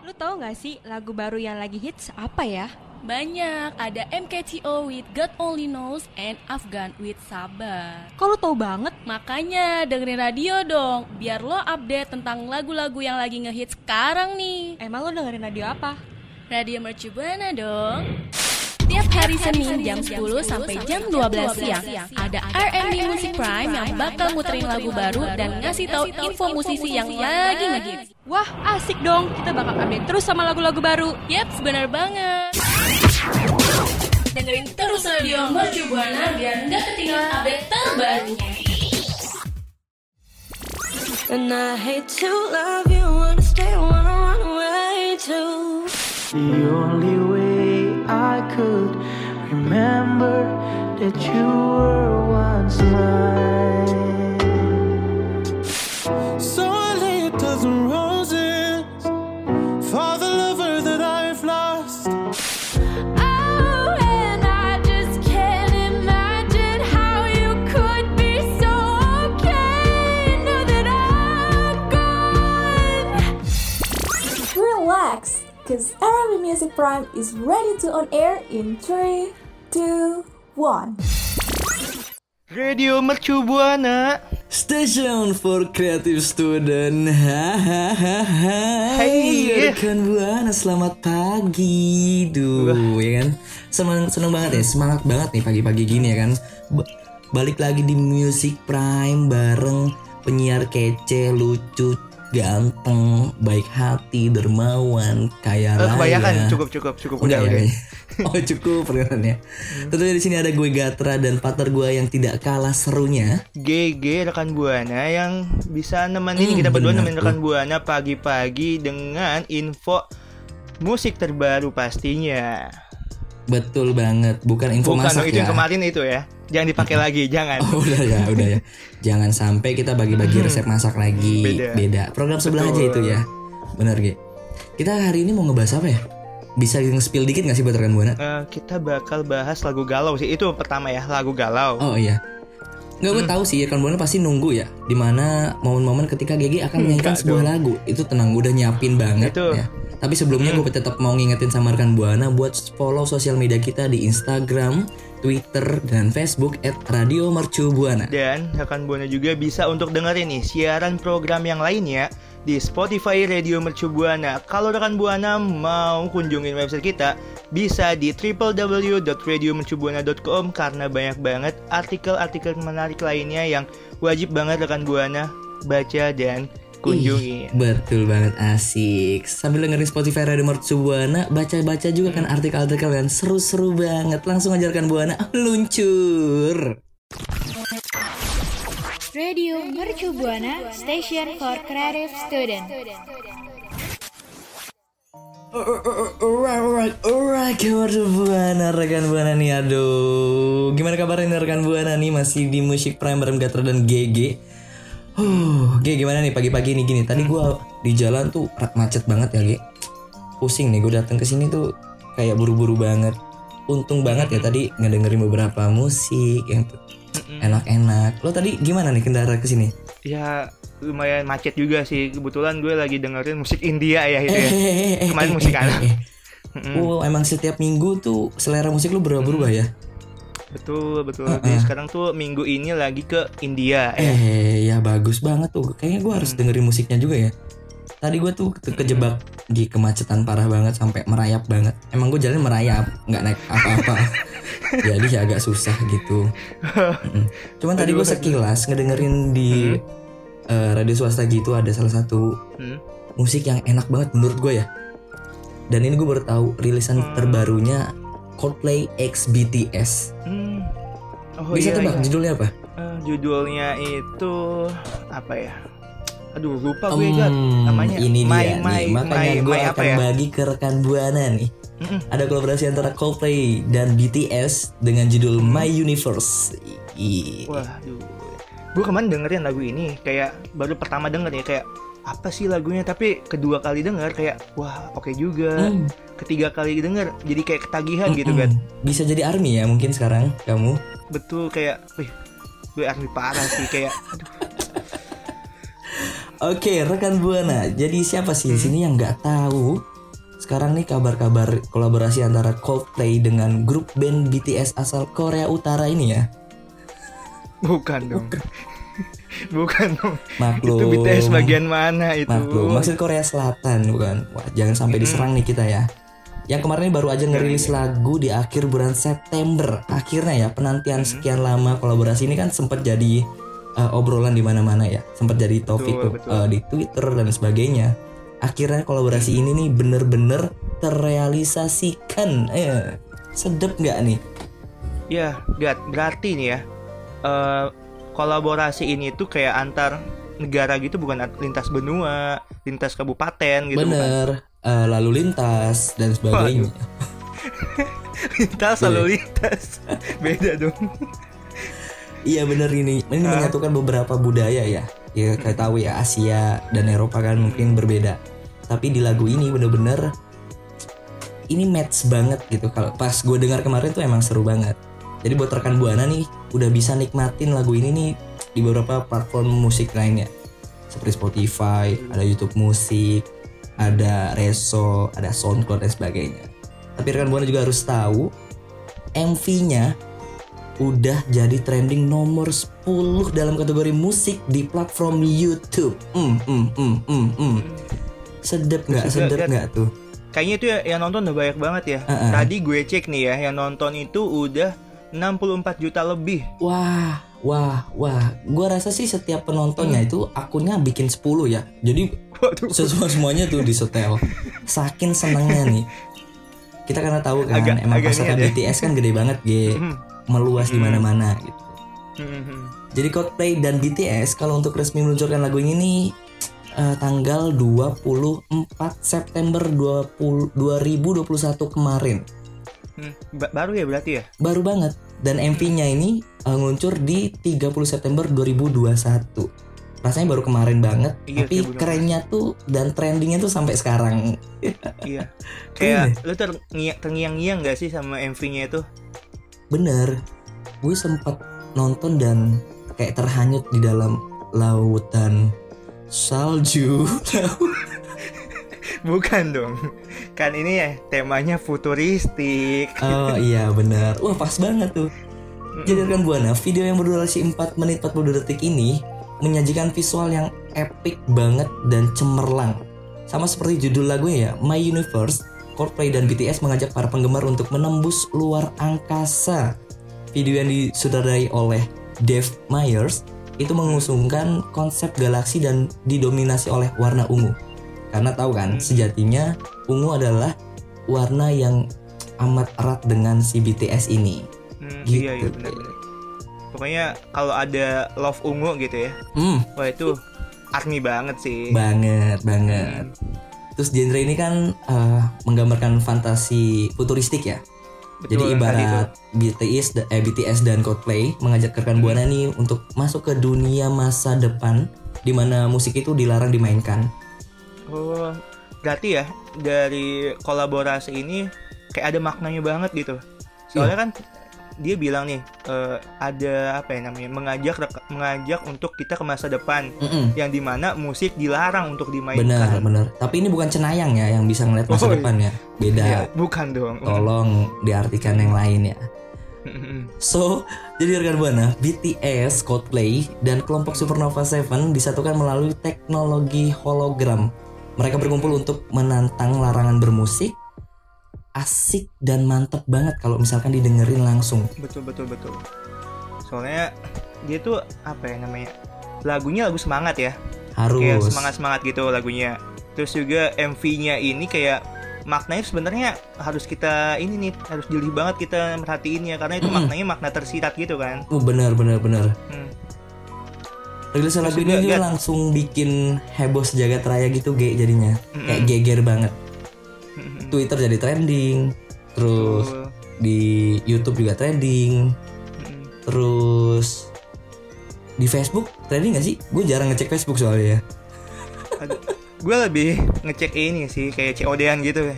Lu tahu nggak sih lagu baru yang lagi hits apa ya? Banyak, ada MKTO with God Only Knows and Afghan with Sabar. Kok lu tahu banget? Makanya dengerin radio dong, biar lo update tentang lagu-lagu yang lagi ngehits sekarang nih. Emang lu dengerin radio apa? Radio Mercu Buana dong. Tiap hari Senin jam 10 sampai jam 12 siang ada R&B Music Prime yang bakal muterin lagu baru dan ngasih tahu info musisi yang lagi ngehits. Wah, asik dong. Kita bakal update terus sama lagu-lagu baru. Yap, benar banget. Dengerin terus radio Mercu Buana biar nggak ketinggalan update terbarunya. And I hate to love you, wanna stay, wanna run away too. The only way I could remember that you were once mine. Arabic Music Prime is ready to on air in 3, 2, 1. Radio Mercu Buana. Station for Creative Student Hahaha Hai. Rekan Buana selamat pagi Duh ya kan Seneng, seneng banget ya Semangat banget nih pagi-pagi gini ya kan Ba- Balik lagi di Music Prime Bareng penyiar kece Lucu Ganteng Baik hati Dermawan Kaya Eh, raya kebanyakan cukup cukup cukup udah Udah, ya. Oh cukup perkenalannya. Tentunya di sini ada gue Gatra dan partner gue yang tidak kalah serunya. GG rekan buana yang bisa nemenin Hmm, kita berdua nemenin rekan buana pagi-pagi dengan info musik terbaru pastinya. Betul banget, bukan info Bukan masak itu ya. yang kemarin itu ya. Jangan dipakai lagi, jangan. Oh udah ya, udah ya. Jangan sampai kita bagi-bagi resep masak lagi. Hmm. Beda. Program sebelah Betul. aja itu ya. Bener Ge. Kita hari ini mau ngebahas apa ya? Bisa nge-spill dikit gak sih buat rekan Buana? Eh, kita bakal bahas lagu galau sih. Itu pertama ya, lagu galau. Oh iya. Nggak gue tahu sih rekan Buana pasti nunggu ya Di mana momen-momen ketika GG akan menyanyikan Enggak sebuah lagu Itu tenang gue udah nyiapin banget Itu. ya Tapi sebelumnya gue tetap mau ngingetin sama rekan Buana Buat follow sosial media kita di Instagram, Twitter, dan Facebook At Radio Mercu Buana Dan rekan buana juga bisa untuk dengerin nih siaran program yang lainnya di Spotify Radio Mercu Buana. Kalau rekan buana mau kunjungin website kita, bisa di www.radiomercubuana.com karena banyak banget artikel-artikel menarik lainnya yang wajib banget rekan buana baca dan kunjungi. Ih, betul banget asik Sambil dengerin Spotify Radio Mercu Buana Baca-baca juga kan artikel-artikel yang seru-seru banget Langsung aja rekan Buana luncur Radio Mercu Buana, Station for Creative Student. Alright, alright, alright, kabar buana rekan buana nih, aduh, gimana kabarnya rekan buana nih masih di musik prime bareng Gatra dan GG. Huh, G gimana nih pagi-pagi nih gini? Tadi gua di jalan tuh macet banget ya G. Pusing nih, gue datang ke sini tuh kayak buru-buru banget. Untung banget ya tadi ngedengerin beberapa musik yang enak-enak. Lo tadi gimana nih kendara ke sini? Ya lumayan macet juga sih. Kebetulan gue lagi dengerin musik India ya itu ya. Eh, Kemarin musik anak. Oh, emang setiap minggu tuh selera musik lu berubah-berubah ya? Betul betul. Jadi sekarang tuh minggu ini lagi ke India ya. Eh, ya bagus banget tuh. Kayaknya gue harus dengerin musiknya juga ya. Tadi gue tuh ke- kejebak di kemacetan parah banget sampai merayap banget. Emang gue jalan merayap, nggak naik apa-apa. Jadi ya agak susah gitu. Cuman tadi gue sekilas ngedengerin di eh, radio swasta gitu ada salah satu Hmm. musik yang enak banget menurut gue ya. Dan ini gue baru tahu rilisan terbarunya Coldplay X BTS. Hmm. Oh, Bisa iya, tebak iya. judulnya apa? Eh, judulnya itu apa ya? Aduh lupa gue Hmm, Gat. namanya. ini My, dia My, nih. Makanya My, gue My akan ya? bagi ke rekan buana nih. Ada kolaborasi antara Coldplay dan BTS dengan judul My Universe. Wah, aduh. Gue kemarin dengerin lagu ini kayak baru pertama denger ya kayak apa sih lagunya tapi kedua kali denger kayak wah oke juga. Hmm. Ketiga kali denger jadi kayak ketagihan gitu kan. Mm-mm. Bisa jadi army ya mungkin sekarang kamu. Betul kayak wih gue army parah sih kayak aduh Oke, rekan buana. Jadi siapa sih di Hmm. sini yang nggak tahu sekarang nih kabar-kabar kolaborasi antara Coldplay dengan grup band BTS asal Korea Utara ini ya. Bukan dong. Bukan dong. Maklum. Itu BTS bagian mana itu? Maklum, maksud Korea Selatan bukan. Wah, jangan sampai diserang nih kita ya. Yang kemarin ini baru aja ngerilis lagu di akhir bulan September. Akhirnya ya penantian sekian lama kolaborasi ini kan sempat jadi uh, obrolan di mana-mana ya. Sempat jadi topik Betul, tuh, betul. uh, di Twitter dan sebagainya. Akhirnya kolaborasi ini nih bener-bener terrealisasikan. Eh, sedep nggak nih? Ya, berarti nih ya. eh, kolaborasi ini tuh kayak antar negara gitu bukan lintas benua, lintas kabupaten gitu bukan. Bener. Uh, lalu lintas dan sebagainya. Lintas lalu lintas. Beda dong. Iya bener ini Ini menyatukan beberapa budaya ya Ya kayak tahu ya Asia dan Eropa kan mungkin berbeda Tapi di lagu ini bener-bener Ini match banget gitu Kalau pas gue dengar kemarin tuh emang seru banget Jadi buat rekan Buana nih Udah bisa nikmatin lagu ini nih Di beberapa platform musik lainnya Seperti Spotify Ada Youtube Musik Ada Reso Ada Soundcloud dan sebagainya Tapi rekan Buana juga harus tahu MV-nya udah jadi trending nomor 10 dalam kategori musik di platform YouTube. Hmm, hmm, hmm, hmm, hmm. Sedep nggak? Sedep nggak tuh? Kayaknya itu ya, yang nonton udah banyak banget ya. Uh-uh. Tadi gue cek nih ya, yang nonton itu udah 64 juta lebih. Wah, wah, wah. Gua rasa sih setiap penontonnya itu akunnya bikin 10 ya. Jadi semua semuanya tuh disetel. Saking senengnya nih. Kita karena tahu kan Agak- emang agak ya. BTS kan gede banget, G. Hmm. Meluas di Hmm. mana-mana gitu. Hmm. Jadi Coldplay dan BTS kalau untuk resmi meluncurkan lagu ini nih eh, tanggal 24 September 20, 2021 kemarin. Hmm. Ba- baru ya berarti ya? Baru banget. Dan MV-nya ini eh, ngeluncur di 30 September 2021. Rasanya baru kemarin banget, Iya, tapi kerennya tuh dan trendingnya tuh sampai sekarang. Iya. Kayak lu terngiang terngiang-ngiang gak sih sama MV-nya itu? Bener, gue sempat nonton dan kayak terhanyut di dalam lautan salju. Bukan dong. Kan ini ya temanya futuristik. Oh iya benar. Wah pas banget tuh. Jadi rekan Buana, video yang berdurasi 4 menit 42 detik ini menyajikan visual yang epic banget dan cemerlang. Sama seperti judul lagunya ya, My Universe, Coldplay dan BTS mengajak para penggemar untuk menembus luar angkasa. Video yang disutradarai oleh Dave Myers itu mengusungkan konsep galaksi dan didominasi oleh warna ungu. Karena tahu kan, sejatinya ungu adalah warna yang amat erat dengan si BTS ini. Hmm, Gitu. Iya, iya benar-benar. Pokoknya kalau ada love ungu gitu ya. Hmm, Wah itu army banget sih. banget, banget. Terus genre ini kan eh, menggambarkan fantasi futuristik ya. Betul, Jadi ibarat BTS, eh, BTS dan Coldplay mengajak rekan buana nih untuk masuk ke dunia masa depan di mana musik itu dilarang dimainkan. Oh, berarti ya dari kolaborasi ini kayak ada maknanya banget gitu. Soalnya Iya. kan dia bilang nih eh, ada apa ya namanya mengajak mengajak untuk kita ke masa depan Mm-mm. yang di mana musik dilarang untuk dimainkan. benar. Tapi ini bukan cenayang ya yang bisa ngeliat masa Oh, iya. depan ya. Beda. Iya, bukan dong. Tolong diartikan yang lain ya. So, jadi rekan buana, BTS, Coldplay, dan kelompok Supernova 7 disatukan melalui teknologi hologram. Mereka berkumpul untuk menantang larangan bermusik. Asik dan mantep banget kalau misalkan didengerin langsung. betul betul betul. Soalnya dia tuh apa ya namanya? Lagunya lagu semangat ya. kayak Harus. semangat semangat gitu lagunya terus juga MV-nya ini kayak maknanya sebenarnya harus kita ini nih harus jeli banget kita merhatiinnya karena itu maknanya makna tersirat gitu kan Oh, bener bener bener. Hmm. Rilis lagu ini juga, langsung bikin heboh sejagat raya gitu ge jadinya. Mm-mm. Kayak geger banget. Mm-mm. Twitter jadi trending. Terus Betul. di YouTube juga trending. Mm-mm. Terus di Facebook trending gak sih? Gue jarang ngecek Facebook soalnya ya. Gue lebih ngecek ini sih kayak COD-an gitu ya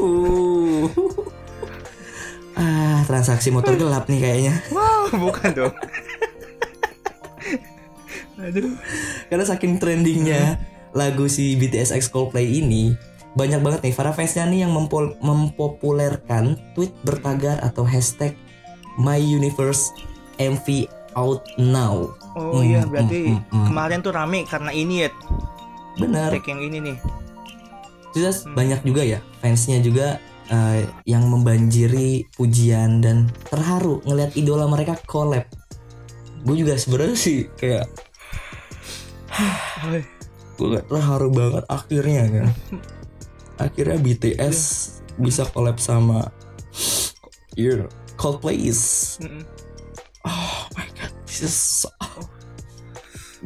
Uh. ah, transaksi motor gelap nih kayaknya. wow bukan dong aduh Karena saking trendingnya lagu si BTS X Coldplay ini, banyak banget nih para fansnya nih yang mempol- mempopulerkan tweet bertagar atau hashtag My Universe MV out now. Oh Hmm, iya, hmm, berarti hmm, hmm. kemarin tuh rame karena ini ya, Benar. tag yang ini nih. Terus Hmm. banyak juga ya fansnya juga eh, yang membanjiri pujian dan terharu ngelihat idola mereka collab. Gue juga sebenarnya sih kayak gue terharu banget akhirnya kan. Akhirnya BTS bisa collab sama yeah, Coldplay is oh my god this is so...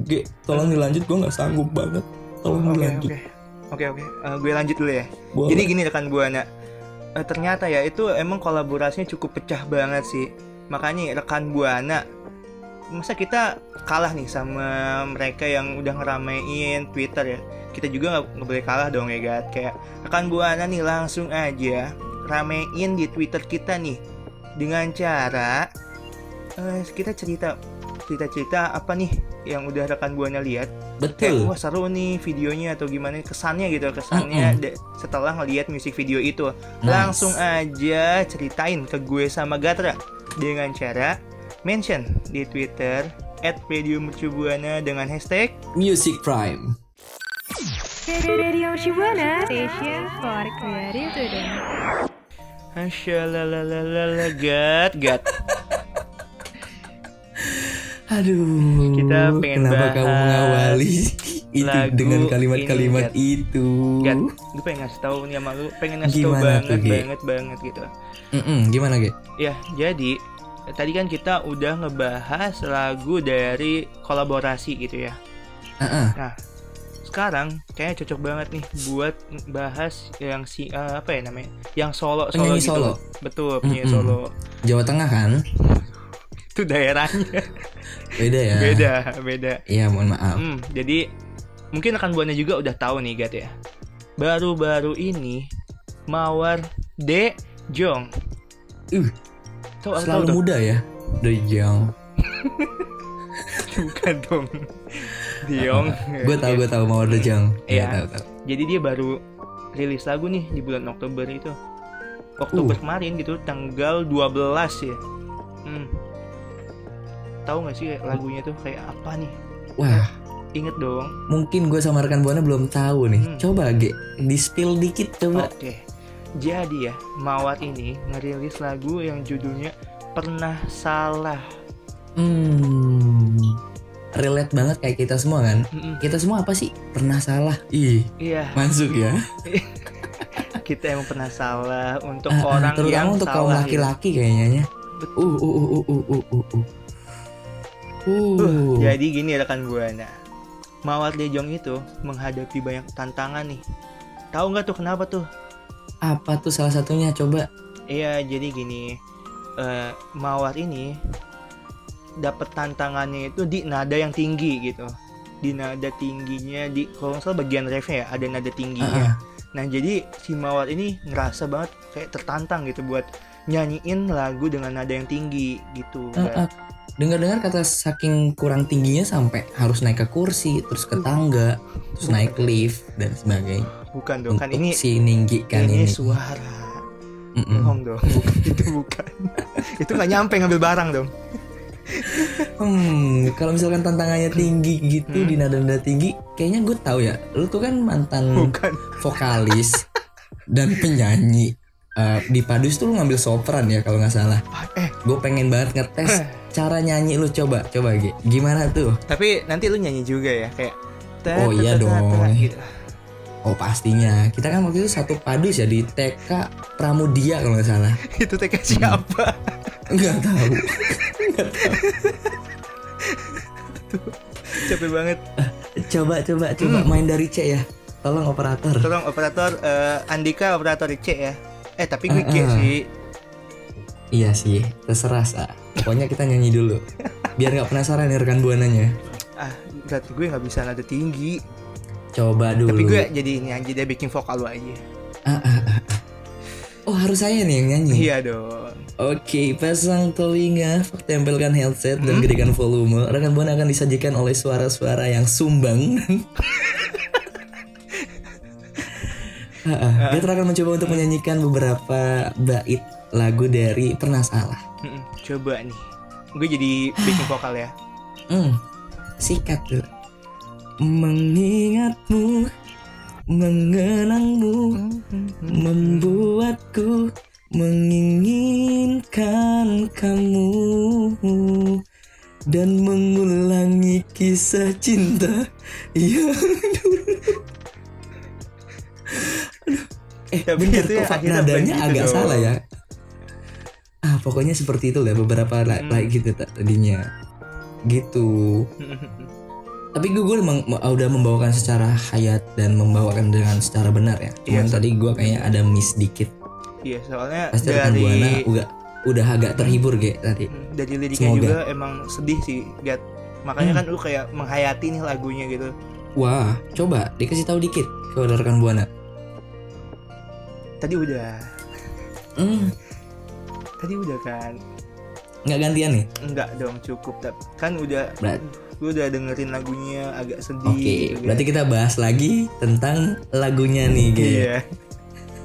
Ge, tolong dilanjut gue nggak sanggup banget. Tolong Oke dilanjut. oke oke oke. Eh, gue lanjut dulu ya. Boleh. Jadi gini rekan buana, Eh, ternyata ya itu emang kolaborasinya cukup pecah banget sih. Makanya rekan buana, masa kita kalah nih sama mereka yang udah ngeramein Twitter ya. Kita juga nggak boleh kalah dong ya Gat. Kayak rekan buana nih langsung aja ramein di Twitter kita nih dengan cara eh, kita cerita cerita-cerita apa nih yang udah rekan buana lihat kayak Betul. wah seru nih videonya atau gimana kesannya gitu kesannya da- setelah ngeliat musik video itu Nice. langsung aja ceritain ke gue sama Gatra dengan cara mention di Twitter at Radio Mercubuana dengan hashtag Music Prime. Radio station for creative gat gat Aduh. Kita pengen kenapa bahas kamu mengawali itu lagu dengan kalimat-kalimat ini, itu? gat gue pengen ngasih tahu nih sama lu pengen ngasih tahu Gimana tuh, banget banget banget gitu Mm-mm, gimana, Ge? Ya, jadi tadi kan kita udah ngebahas lagu dari kolaborasi gitu ya. Heeh. Nah, sekarang kayaknya cocok banget nih buat bahas yang si eh, apa ya namanya? Yang solo solo Penyanyi gitu. solo. Betul, penyanyi Mm-mm. solo. Jawa Tengah kan? Itu daerahnya Beda ya? beda, beda. Iya, mohon maaf. Hmm, jadi mungkin rekan buana juga udah tahu nih Gat ya. Baru-baru ini Mawar De Jong. Uh, Tahu tahu selalu tuh? muda ya. The Young. Bukan dong. Diong. Gue tahu, gue tahu mau The Young. Iya. tahu, tahu. Jadi dia baru rilis lagu nih di bulan Oktober itu. Oktober Uh. kemarin gitu, tanggal 12 ya. Hmm. Tahu gak sih lagunya tuh kayak apa nih? Wah, Inget dong. mungkin gue sama rekan buana belum tahu nih. Hmm. Coba, Ge, di spill dikit coba. Oke. Jadi ya, Mawar ini ngerilis lagu yang judulnya Pernah Salah. Hmm. Relate banget kayak kita semua kan? Mm-mm. Kita semua apa sih? Pernah salah. Ih, Iya, masuk ya. kita emang pernah salah untuk Ah, ah, orang terutama yang untuk kaum salah, laki-laki kayaknya. Betul. Uh uh uh uh uh uh uh. uh. Uh, Uh. Jadi gini rekan buana, Mawar Dejong itu menghadapi banyak tantangan nih. Tahu nggak tuh kenapa tuh? Apa tuh salah satunya coba? Iya, jadi gini, eh, Mawar ini dapat tantangannya itu di nada yang tinggi gitu. Di nada tingginya di kalau nggak salah bagian refnya ya ada nada tingginya. Nah jadi si Mawar ini ngerasa banget kayak tertantang gitu buat nyanyiin lagu dengan nada yang tinggi gitu. Uh, uh. Dengar-dengar kata saking kurang tingginya sampai harus naik ke kursi, terus ke tangga, terus naik lift dan sebagainya. Bukan dong, kan ini si Ninggi kan ini ini. suara. Mm-mm. Bohong dong, bukan, itu bukan. itu nggak nyampe ngambil barang dong. Hmm, kalau misalkan tantangannya tinggi gitu Hmm. di nada-nada tinggi, kayaknya gue tahu ya. Lu tuh kan mantan Bukan. vokalis dan penyanyi. Eh, di Padus tuh lu ngambil sopran ya kalau nggak salah. Eh, Gue pengen banget ngetes cara nyanyi lu coba, coba Ge. Gimana tuh? tapi nanti lu nyanyi juga ya kayak. Oh, iya dong. gitu. Oh pastinya. Kita kan waktu itu satu Padus ya di TK Pramudia kalau nggak salah. itu TK siapa? Nggak tahu. Capek banget. coba, coba, coba Hmm. main dari C ya. Tolong operator. Tolong operator eh, Andika operator C ya. Eh tapi gue Ah, ah. sih. Iya sih, terserah sa. Pokoknya kita nyanyi dulu. Biar nggak penasaran nih rekan buananya. Ah, berarti gue nggak bisa nada tinggi. Coba dulu. Tapi gue jadi ini aja deh bikin vokal lu aja. Ah, ah, ah. Oh harus saya nih yang nyanyi. Iya dong. Oke, pasang telinga, tempelkan headset dan Hmm? gerikan volume. Rekan buana akan disajikan oleh suara-suara yang sumbang. Heeh, Gatra akan mencoba untuk menyanyikan beberapa bait lagu dari Pernah Salah. Coba nih. Gue jadi bikin vokal ya. Hmm, sikat dulu. Mengingatmu, mengenangmu, membuatku menginginkan kamu dan mengulangi kisah cinta yang dulu. Aduh. Eh, bentar, itu ya kok akhirnya nadanya begitu agak dong. salah ya. Ah, pokoknya seperti itu lah beberapa Hmm. like gitu ta- tadinya. Gitu. Tapi gue, gue emang m- udah membawakan secara hayat dan membawakan dengan secara benar ya. Cuman Iya, tadi gue kayaknya ada miss dikit. Iya, soalnya Pasti rekan dari buana udah udah agak terhibur ge tadi. Hmm, dari liriknya Semoga. juga emang sedih sih, Gat. Makanya Hmm. kan lu kayak menghayati nih lagunya gitu. Wah, coba dikasih tahu dikit ke rekan buana. Tadi udah, Hmm, tadi udah kan. nggak gantian nih. Enggak dong, cukup. Tapi kan udah Berat. Gue udah dengerin lagunya agak sedih Oke, gitu, Gat. berarti kita bahas lagi tentang lagunya nih, ge. Iya.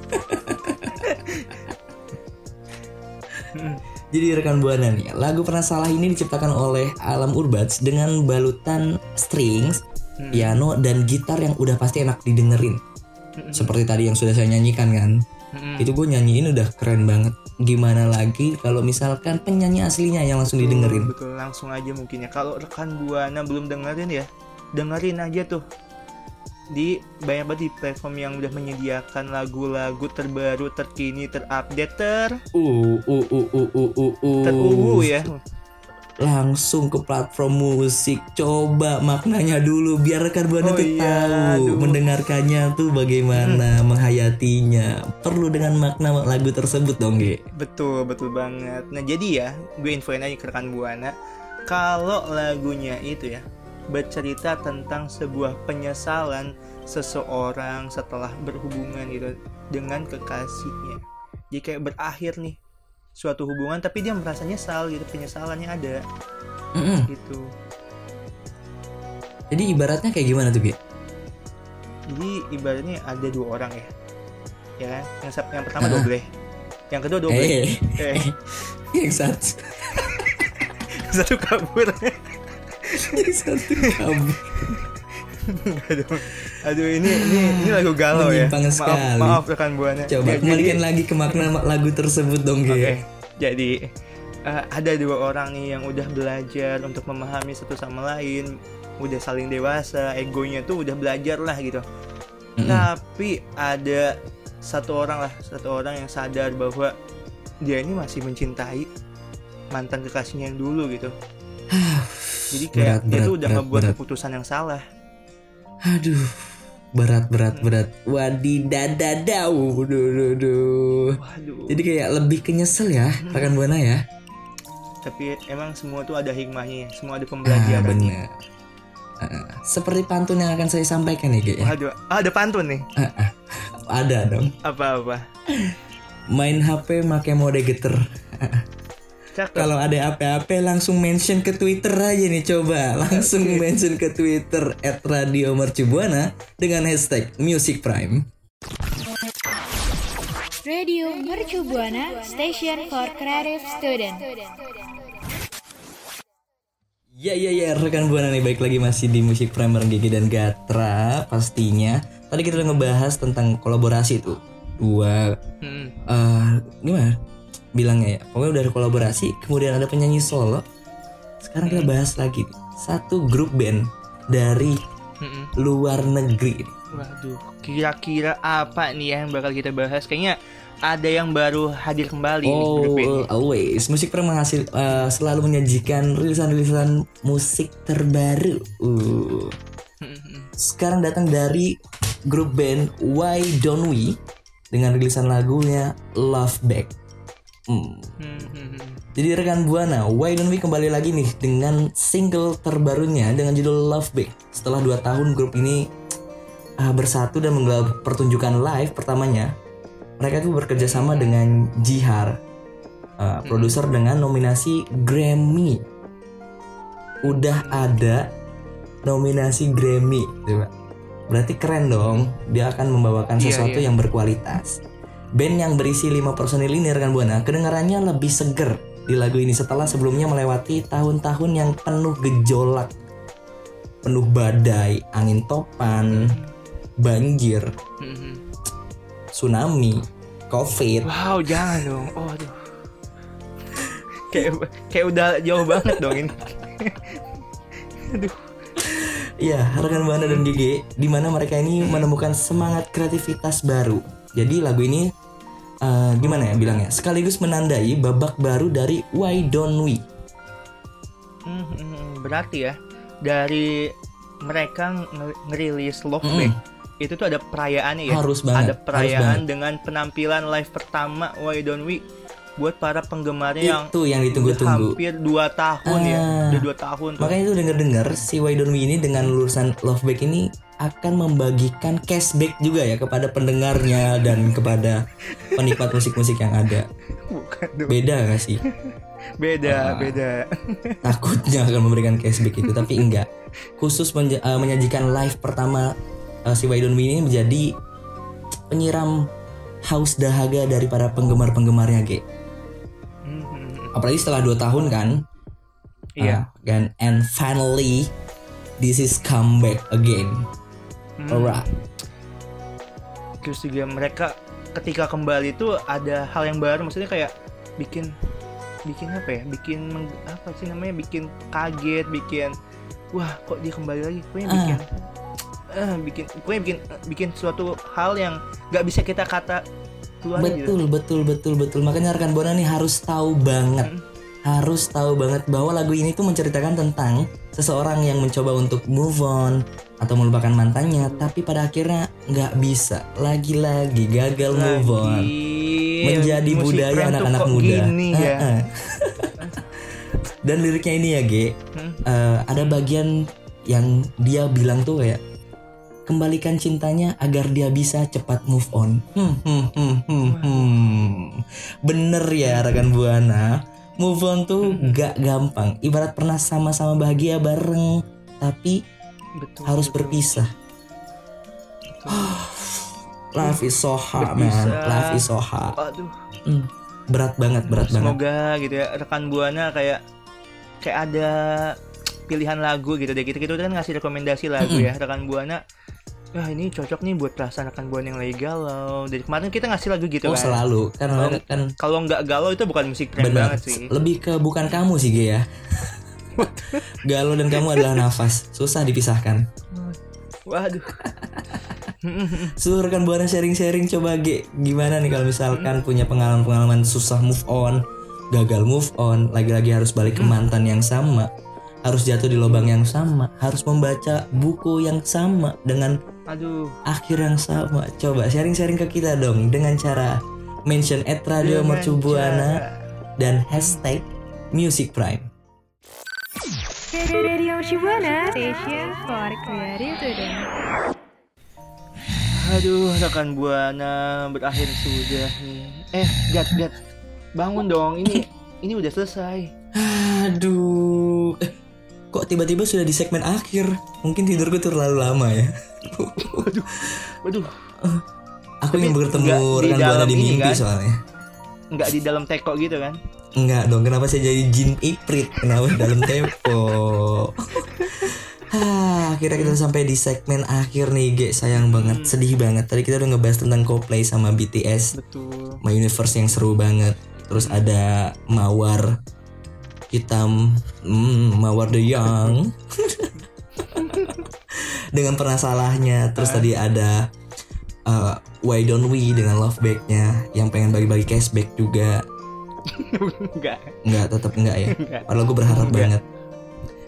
Jadi rekan buana nih, lagu Pernah Salah ini diciptakan oleh Alam Urbats dengan balutan strings, Hmm. piano dan gitar yang udah pasti enak didengerin. Hmm. Seperti tadi yang sudah saya nyanyikan kan. Mm-mm. Itu gue nyanyiin udah keren banget. Gimana lagi kalau misalkan penyanyi aslinya yang langsung didengerin. Betul, langsung aja mungkin ya. Kalau rekan buana belum dengerin ya, dengerin aja tuh. Di banyak banget di platform yang udah menyediakan lagu-lagu terbaru, terkini, terupdate, ter Uh, uh, uh, uh, uh, uh, uh. teruwu ya. Langsung ke platform musik. Coba maknanya dulu biar rekan buana Oh iya, tahu aduh. mendengarkannya tuh bagaimana menghayatinya. Perlu dengan makna lagu tersebut dong, Ge. Betul, betul banget. Nah, jadi ya, gue infoin aja ke rekan Buana, kalau lagunya itu ya bercerita tentang sebuah penyesalan seseorang setelah berhubungan gitu dengan kekasihnya. Jadi kayak berakhir nih suatu hubungan tapi dia merasa nyesal gitu, penyesalannya ada Mm-mm. gitu. Jadi ibaratnya kayak gimana tuh, Ge? Jadi ibaratnya ada dua orang ya. Ya kan? Yang, yang pertama Ah. doble. Yang kedua doble. Eh, Eh, yang satu, satu kabur. yang satu kabur. aduh, aduh ini ini ini lagu galau ya. Maaf sekali. maaf rekan buana. Coba Jadi- kembalikan lagi ke makna lagu tersebut dong. Oke, jadi eh, ada dua orang nih yang udah belajar untuk memahami satu sama lain, udah saling dewasa, egonya tuh udah belajar lah gitu. Mm-mm. Tapi ada satu orang lah, satu orang yang sadar bahwa dia ini masih mencintai mantan kekasihnya yang dulu gitu. Jadi kayak Berat, dia berat, tuh udah berat, ngebuat berat. keputusan yang salah. Aduh, berat berat berat. Wadidadadau, duh, duh, duh. Jadi kayak lebih ke nyesel ya, rekan buana ya. Tapi emang semua tuh ada hikmahnya, semua ada Ah, pembelajaran. bener. Ah, seperti pantun yang akan saya sampaikan ya, Ge. ya. Waduh, ah, ada pantun nih. Ada dong. Apa-apa? Main HP make mode geter. Cakep. Kalau ada apa-apa langsung mention ke Twitter aja nih coba. Langsung mention ke Twitter @radiomercubuana dengan hashtag Music Prime. Radio Mercu Buana Station for Creative Student. Ya ya ya rekan buana nih baik lagi masih di musik Prime bareng Gigi dan Gatra pastinya. Tadi kita udah ngebahas tentang kolaborasi tuh dua Hmm. eh gimana bilangnya ya pokoknya udah ada kolaborasi kemudian ada penyanyi solo sekarang kita bahas lagi nih. satu grup band dari Mm-mm. luar negeri Waduh, kira-kira apa nih ya yang bakal kita bahas? Kayaknya ada yang baru hadir kembali nih Oh, grup ini. always. Musik Prime menghasil eh, selalu menyajikan rilisan-rilisan musik terbaru. Uh. Mm-mm. Sekarang datang dari grup band Why Don't We dengan rilisan lagunya Love Back. Hmm. Mm-mm. Jadi rekan Buana, Why Don't We kembali lagi nih dengan single terbarunya dengan judul Love Back. Setelah 2 tahun grup ini ah, bersatu dan menggelar pertunjukan live pertamanya, mereka tuh bekerja sama dengan Jihar, ah, produser dengan nominasi Grammy. Udah ada nominasi Grammy, coba. berarti keren dong. Dia akan membawakan Iya, sesuatu iya. yang berkualitas. Band yang berisi lima personil ini rekan buana kedengarannya lebih seger di lagu ini setelah sebelumnya melewati tahun-tahun yang penuh gejolak, penuh badai, angin topan, banjir, Mhm. tsunami, covid. Wow, jangan dong. Oh, aduh. kayak kayak udah jauh banget dong ini. aduh. Iya, rekan Buana dan GG, di mana mereka ini menemukan semangat kreativitas baru. Jadi lagu ini eh, gimana ya bilangnya? Sekaligus menandai babak baru dari Why Don't We. Hmm, hmm, berarti ya dari mereka nge- ngerilis Love. Back itu tuh ada perayaannya ya. Harus banget, Ada harus perayaan banget. dengan penampilan live pertama Why Don't We buat para penggemarnya yang Itu yang ditunggu-tunggu. hampir 2 tahun ya. Ah. Udah 2 tahun tuh. Makanya itu denger-dengar si Why Don't We ini dengan lulusan Love Back ini akan membagikan cashback juga ya kepada pendengarnya dan kepada penikmat musik-musik yang ada. Bukan. Beda gak sih? Beda, Ah. beda. takutnya akan memberikan cashback itu tapi enggak khusus menja- eh, menyajikan live pertama eh, si We ini menjadi penyiram haus dahaga dari para penggemar-penggemarnya G Hmm, hmm, hmm. apalagi setelah 2 tahun kan Iya. Ah, kan and finally this is comeback again Hmm. alright terus juga mereka ketika kembali tuh ada hal yang baru maksudnya kayak bikin bikin apa ya? Bikin apa sih namanya? Bikin kaget bikin wah kok dia kembali lagi? Pokoknya Ah. bikin eh bikin pokoknya bikin bikin suatu hal yang nggak bisa kita kata keluar gitu. Betul betul betul betul. Makanya rekan Bona nih harus tahu banget. Hmm. harus tahu banget bahwa lagu ini tuh menceritakan tentang seseorang yang mencoba untuk move on atau melupakan mantannya tapi pada akhirnya nggak bisa lagi-lagi gagal move on Lagi, menjadi musik budaya anak-anak muda gini ya dan liriknya ini ya G Hmm. eh, ada bagian yang dia bilang tuh kayak kembalikan cintanya agar dia bisa cepat move on. Hmm, hmm, hmm, hmm, hmm. Bener ya rekan buana, move on tuh Hmm. gak gampang. Ibarat pernah sama-sama bahagia bareng, tapi betul, harus betul. berpisah. Life is so hard man, Berpisah. life is so hard. Aduh, Hmm, Berat banget, berat banget. semoga gitu ya rekan buana kayak kayak ada pilihan lagu gitu deh kita kita kan ngasih rekomendasi lagu Mm-mm. ya rekan buana Wah ini cocok nih buat perasaan rekan buana yang lagi galau. Dari kemarin kita ngasih lagu gitu Oh kan. selalu, karena Kalau- kan Kalau nggak galau itu bukan musik keren banget sih. Lebih ke bukan kamu sih ya. Galau dan kamu adalah nafas, susah dipisahkan. Waduh. Seluruh rekan buana sharing-sharing coba Ge Gimana nih kalau misalkan punya pengalaman-pengalaman susah move on Gagal move on Lagi-lagi harus balik ke mantan yang sama Harus jatuh di lubang yang sama Harus membaca buku yang sama Dengan Aduh. akhir yang sama. Coba sharing-sharing ke kita dong Dengan cara mention at Radio Dengan Mercu Buana cara- Dan hashtag Music Prime Radio Shibuana, station for creative student. Aduh, rekan buana berakhir sudah nih. Eh, Gat, Gat. Bangun dong. Ini ini udah selesai. Aduh eh, Kok tiba-tiba sudah di segmen akhir Mungkin tidurku terlalu lama ya Waduh, Aku Tapi ingin bertemu rekan buana di mimpi kan? soalnya nggak di dalam teko gitu kan? Enggak dong, kenapa saya jadi jin iprit? Kenapa dalam tempo? Hah, akhirnya kita sampai di segmen akhir nih, Ge. Sayang banget, sedih banget. Tadi kita udah ngebahas tentang Coldplay sama BTS, Betul. My Universe yang seru banget. Terus ada Mawar hitam, hmm, Mawar the Young. dengan pernah salahnya. Terus tadi ada uh, Why Don't We dengan Love Back-nya yang pengen bagi-bagi cashback juga. Enggak. Enggak, tetap enggak ya. Enggak. Padahal gue berharap Enggak. banget.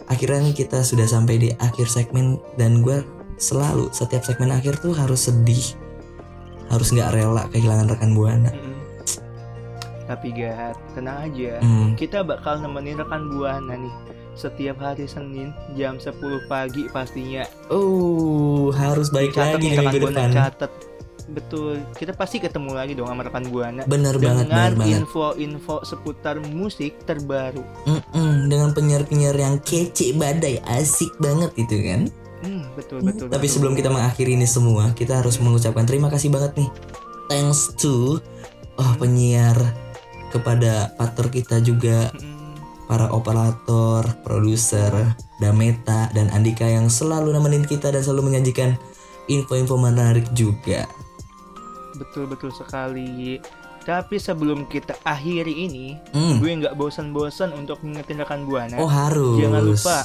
Akhirnya kita sudah sampai di akhir segmen dan gue selalu setiap segmen akhir tuh harus sedih, harus nggak rela kehilangan rekan buana. Tapi Gat, tenang aja. Hmm, Kita bakal nemenin rekan buana nih setiap hari Senin jam 10 pagi pastinya. Oh, harus baik lagi nih minggu depan. catat. Betul. Kita pasti ketemu lagi dong sama rekan buana. Bener banget, bener dengan banget. info-info seputar musik terbaru. Mm-mm, dengan penyiar-penyiar yang kece badai, asik banget itu kan. Hmm, Betul betul. Tapi betul. sebelum kita mengakhiri ini semua, kita harus mengucapkan terima kasih banget nih. Thanks to oh penyiar kepada partner kita juga Mm, para operator, produser, Dameta dan Andika yang selalu nemenin kita dan selalu menyajikan info-info menarik juga. Betul betul sekali. Tapi sebelum kita akhiri ini, Hmm. gue nggak bosan-bosan untuk ngingetin rekan buana. Oh harus. Jangan lupa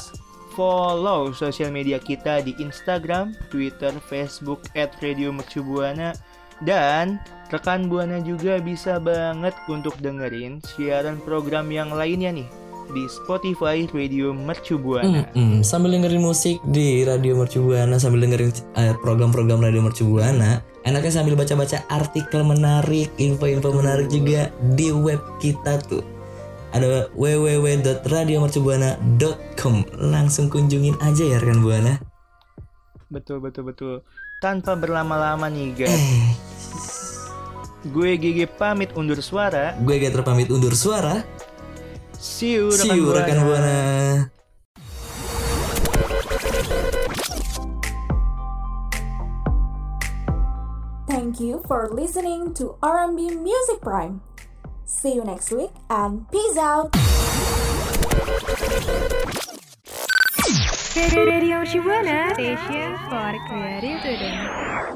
follow sosial media kita di Instagram, Twitter, Facebook @radiomercubuana dan rekan buana juga bisa banget untuk dengerin siaran program yang lainnya nih di Spotify Radio Mercu Buana. Mm-mm. Sambil dengerin musik di Radio Mercu Buana, sambil dengerin eh, program-program Radio Mercu Buana, enaknya sambil baca-baca artikel menarik, info-info menarik juga di web kita tuh. Ada www.radiomercubuana.com. Langsung kunjungin aja ya rekan Buana. Betul betul betul. Tanpa berlama-lama nih guys, Eh, gue GG pamit undur suara. gue Gatra pamit undur suara. See you See you rekan Buana. Thank you for listening to R&B Music Prime. See you next week and peace out. Radio Shibuana Station for Creative Student.